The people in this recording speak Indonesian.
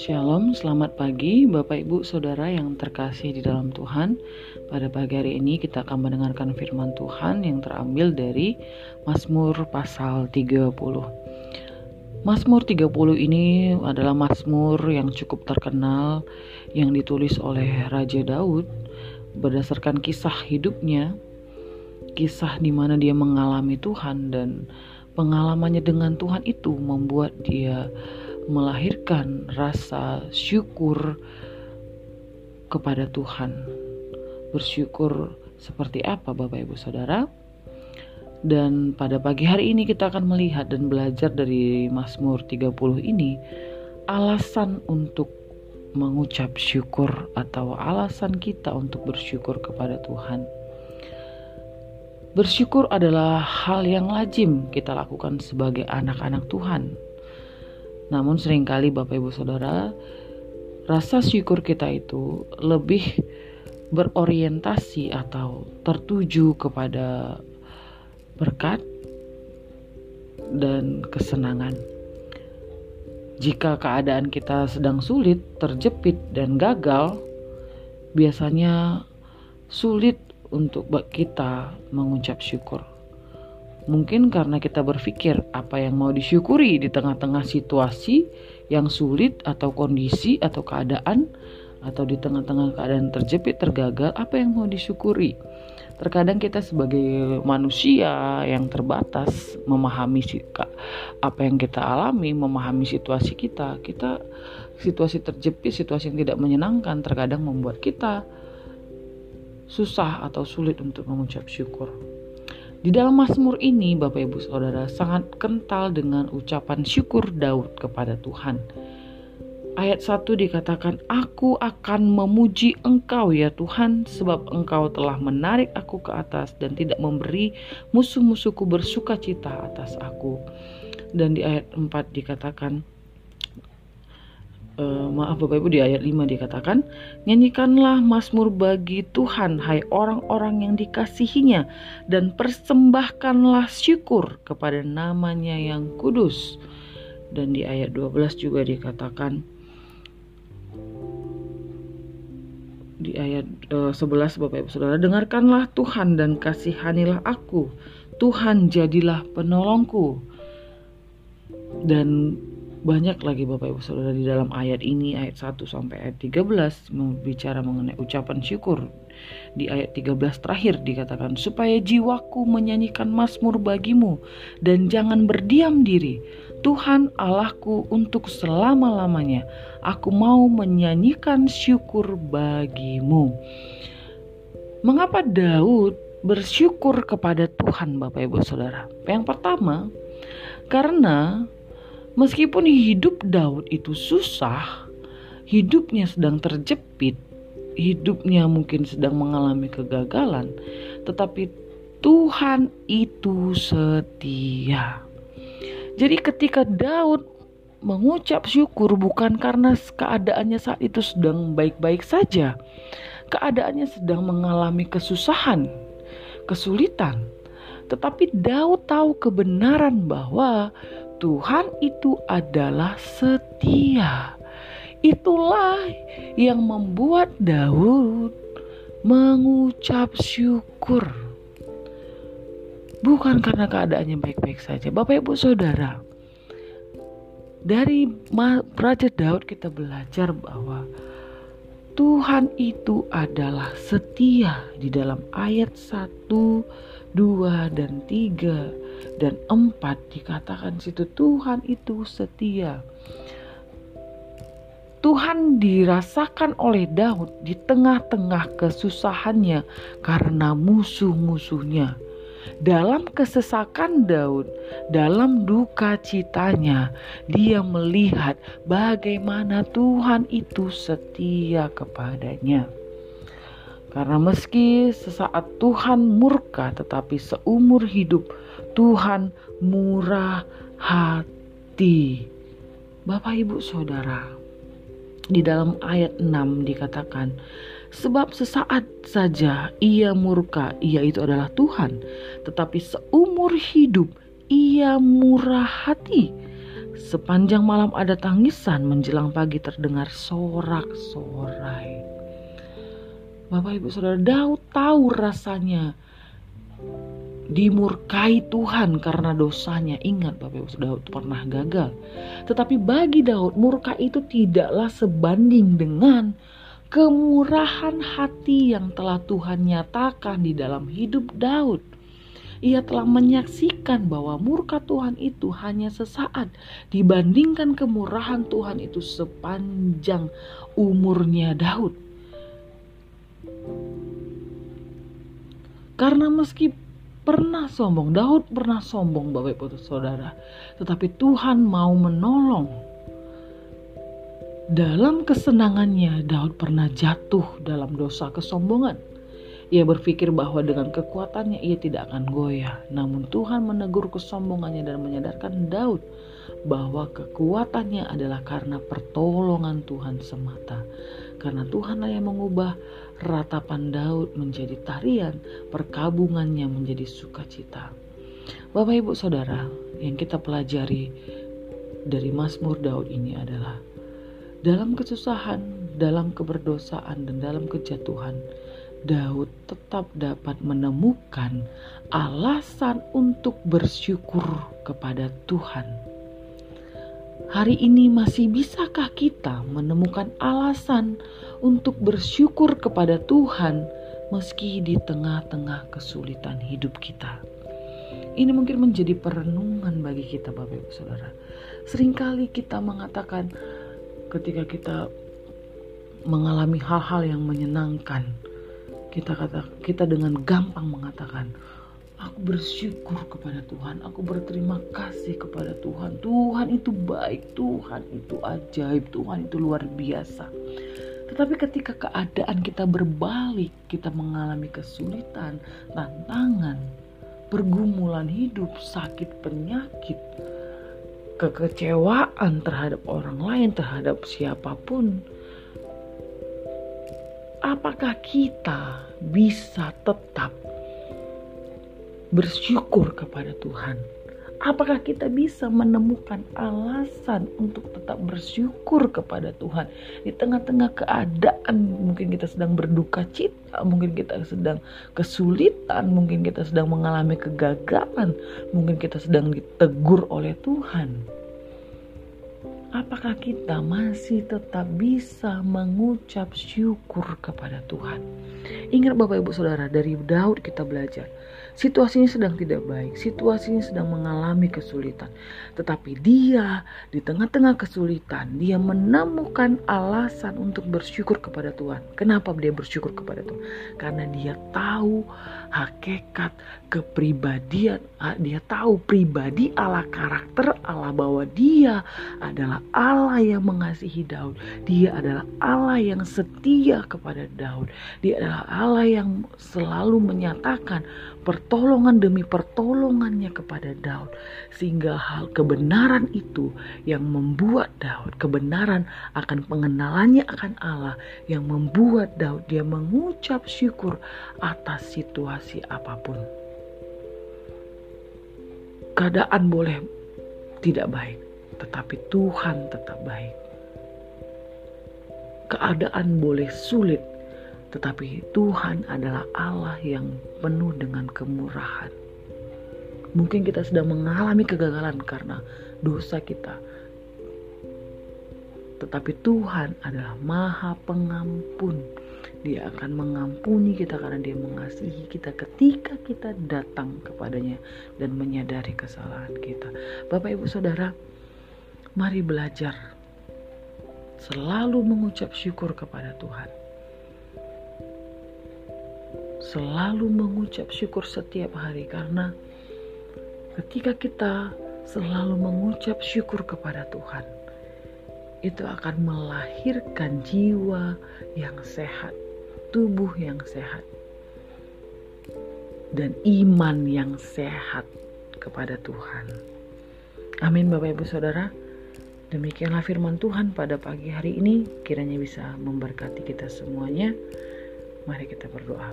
Shalom, selamat pagi Bapak Ibu Saudara yang terkasih di dalam Tuhan. Pada pagi hari ini kita akan mendengarkan firman Tuhan yang terambil dari Mazmur pasal 30. Mazmur 30 ini adalah mazmur yang cukup terkenal yang ditulis oleh Raja Daud berdasarkan kisah hidupnya, kisah di mana dia mengalami Tuhan dan pengalamannya dengan Tuhan itu membuat dia melahirkan rasa syukur kepada Tuhan. Bersyukur seperti apa Bapak Ibu Saudara? Dan pada pagi hari ini kita akan melihat dan belajar dari Mazmur 30 ini alasan untuk mengucap syukur atau alasan kita untuk bersyukur kepada Tuhan. Bersyukur adalah hal yang lazim kita lakukan sebagai anak-anak Tuhan namun sering kali Bapak Ibu Saudara, rasa syukur kita itu lebih berorientasi atau tertuju kepada berkat dan kesenangan. Jika keadaan kita sedang sulit, terjepit, dan gagal, biasanya sulit untuk kita mengucap syukur. Mungkin karena kita berpikir apa yang mau disyukuri di tengah-tengah situasi yang sulit atau kondisi atau keadaan atau di tengah-tengah keadaan terjepit tergagal apa yang mau disyukuri. Terkadang kita sebagai manusia yang terbatas memahami apa yang kita alami, memahami situasi kita. Kita situasi terjepit, situasi yang tidak menyenangkan terkadang membuat kita susah atau sulit untuk mengucap syukur. Di dalam Mazmur ini, Bapak Ibu Saudara, sangat kental dengan ucapan syukur Daud kepada Tuhan. Ayat 1 dikatakan, Aku akan memuji engkau ya Tuhan, sebab engkau telah menarik aku ke atas dan tidak memberi musuh-musuhku bersuka cita atas aku. Dan di ayat 4 dikatakan, uh, maaf Bapak Ibu di ayat 5 dikatakan nyanyikanlah mazmur bagi Tuhan hai orang-orang yang dikasihinya dan persembahkanlah syukur kepada namanya yang kudus. Dan di ayat 12 juga dikatakan di ayat uh, 11 Bapak Ibu Saudara dengarkanlah Tuhan dan kasihanilah aku. Tuhan jadilah penolongku. Dan banyak lagi Bapak Ibu Saudara di dalam ayat ini ayat 1 sampai ayat 13 bicara mengenai ucapan syukur. Di ayat 13 terakhir dikatakan supaya jiwaku menyanyikan mazmur bagimu dan jangan berdiam diri. Tuhan Allahku untuk selama-lamanya aku mau menyanyikan syukur bagimu. Mengapa Daud bersyukur kepada Tuhan Bapak Ibu Saudara? Yang pertama, karena Meskipun hidup Daud itu susah, hidupnya sedang terjepit, hidupnya mungkin sedang mengalami kegagalan, tetapi Tuhan itu setia. Jadi ketika Daud mengucap syukur bukan karena keadaannya saat itu sedang baik-baik saja. Keadaannya sedang mengalami kesusahan, kesulitan. Tetapi Daud tahu kebenaran bahwa Tuhan itu adalah setia. Itulah yang membuat Daud mengucap syukur. Bukan karena keadaannya baik-baik saja. Bapak Ibu Saudara, dari Raja Daud kita belajar bahwa Tuhan itu adalah setia di dalam ayat 1, 2, dan 3 dan empat dikatakan situ Tuhan itu setia. Tuhan dirasakan oleh Daud di tengah-tengah kesusahannya karena musuh-musuhnya. Dalam kesesakan Daud, dalam duka citanya, dia melihat bagaimana Tuhan itu setia kepadanya. Karena meski sesaat Tuhan murka, tetapi seumur hidup Tuhan murah hati. Bapak Ibu Saudara, di dalam ayat 6 dikatakan, Sebab sesaat saja ia murka, ia itu adalah Tuhan. Tetapi seumur hidup ia murah hati. Sepanjang malam ada tangisan, menjelang pagi terdengar sorak-sorai. Bapak Ibu Saudara, Daud tahu rasanya dimurkai Tuhan karena dosanya. Ingat Bapak Ibu Daud pernah gagal. Tetapi bagi Daud murka itu tidaklah sebanding dengan kemurahan hati yang telah Tuhan nyatakan di dalam hidup Daud. Ia telah menyaksikan bahwa murka Tuhan itu hanya sesaat dibandingkan kemurahan Tuhan itu sepanjang umurnya Daud. Karena meski pernah sombong, Daud pernah sombong Bapak Ibu Saudara. Tetapi Tuhan mau menolong. Dalam kesenangannya Daud pernah jatuh dalam dosa kesombongan. Ia berpikir bahwa dengan kekuatannya ia tidak akan goyah. Namun Tuhan menegur kesombongannya dan menyadarkan Daud bahwa kekuatannya adalah karena pertolongan Tuhan semata. Karena Tuhanlah yang mengubah ratapan Daud menjadi tarian, perkabungannya menjadi sukacita. Bapak Ibu Saudara, yang kita pelajari dari Mazmur Daud ini adalah dalam kesusahan, dalam keberdosaan dan dalam kejatuhan, Daud tetap dapat menemukan alasan untuk bersyukur kepada Tuhan. Hari ini masih bisakah kita menemukan alasan untuk bersyukur kepada Tuhan meski di tengah-tengah kesulitan hidup kita. Ini mungkin menjadi perenungan bagi kita Bapak Ibu Saudara. Seringkali kita mengatakan ketika kita mengalami hal-hal yang menyenangkan, kita kata kita dengan gampang mengatakan, aku bersyukur kepada Tuhan, aku berterima kasih kepada Tuhan. Tuhan itu baik, Tuhan itu ajaib, Tuhan itu luar biasa. Tetapi ketika keadaan kita berbalik, kita mengalami kesulitan, tantangan, pergumulan hidup, sakit penyakit, kekecewaan terhadap orang lain, terhadap siapa pun, apakah kita bisa tetap bersyukur kepada Tuhan? Apakah kita bisa menemukan alasan untuk tetap bersyukur kepada Tuhan di tengah-tengah keadaan mungkin kita sedang berduka cita, mungkin kita sedang kesulitan, mungkin kita sedang mengalami kegagalan, mungkin kita sedang ditegur oleh Tuhan. Apakah kita masih tetap bisa mengucap syukur kepada Tuhan? Ingat Bapak Ibu Saudara, dari Daud kita belajar Situasinya sedang tidak baik, situasinya sedang mengalami kesulitan. Tetapi dia di tengah-tengah kesulitan, dia menemukan alasan untuk bersyukur kepada Tuhan. Kenapa dia bersyukur kepada Tuhan? Karena dia tahu hakikat kepribadian, ah, dia tahu pribadi Allah karakter Allah bahwa dia adalah Allah yang mengasihi Daud. Dia adalah Allah yang setia kepada Daud. Dia adalah Allah yang selalu menyatakan pertolongan demi pertolongannya kepada Daud sehingga hal kebenaran itu yang membuat Daud kebenaran akan pengenalannya akan Allah yang membuat Daud dia mengucap syukur atas situasi apa pun keadaan boleh tidak baik tetapi Tuhan tetap baik keadaan boleh sulit tetapi Tuhan adalah Allah yang penuh dengan kemurahan. Mungkin kita sedang mengalami kegagalan karena dosa kita. Tetapi Tuhan adalah Maha Pengampun. Dia akan mengampuni kita karena Dia mengasihi kita ketika kita datang kepadanya dan menyadari kesalahan kita. Bapak, ibu, saudara, mari belajar selalu mengucap syukur kepada Tuhan selalu mengucap syukur setiap hari karena ketika kita selalu mengucap syukur kepada Tuhan itu akan melahirkan jiwa yang sehat, tubuh yang sehat dan iman yang sehat kepada Tuhan. Amin Bapak Ibu Saudara. Demikianlah firman Tuhan pada pagi hari ini kiranya bisa memberkati kita semuanya. Mari kita berdoa.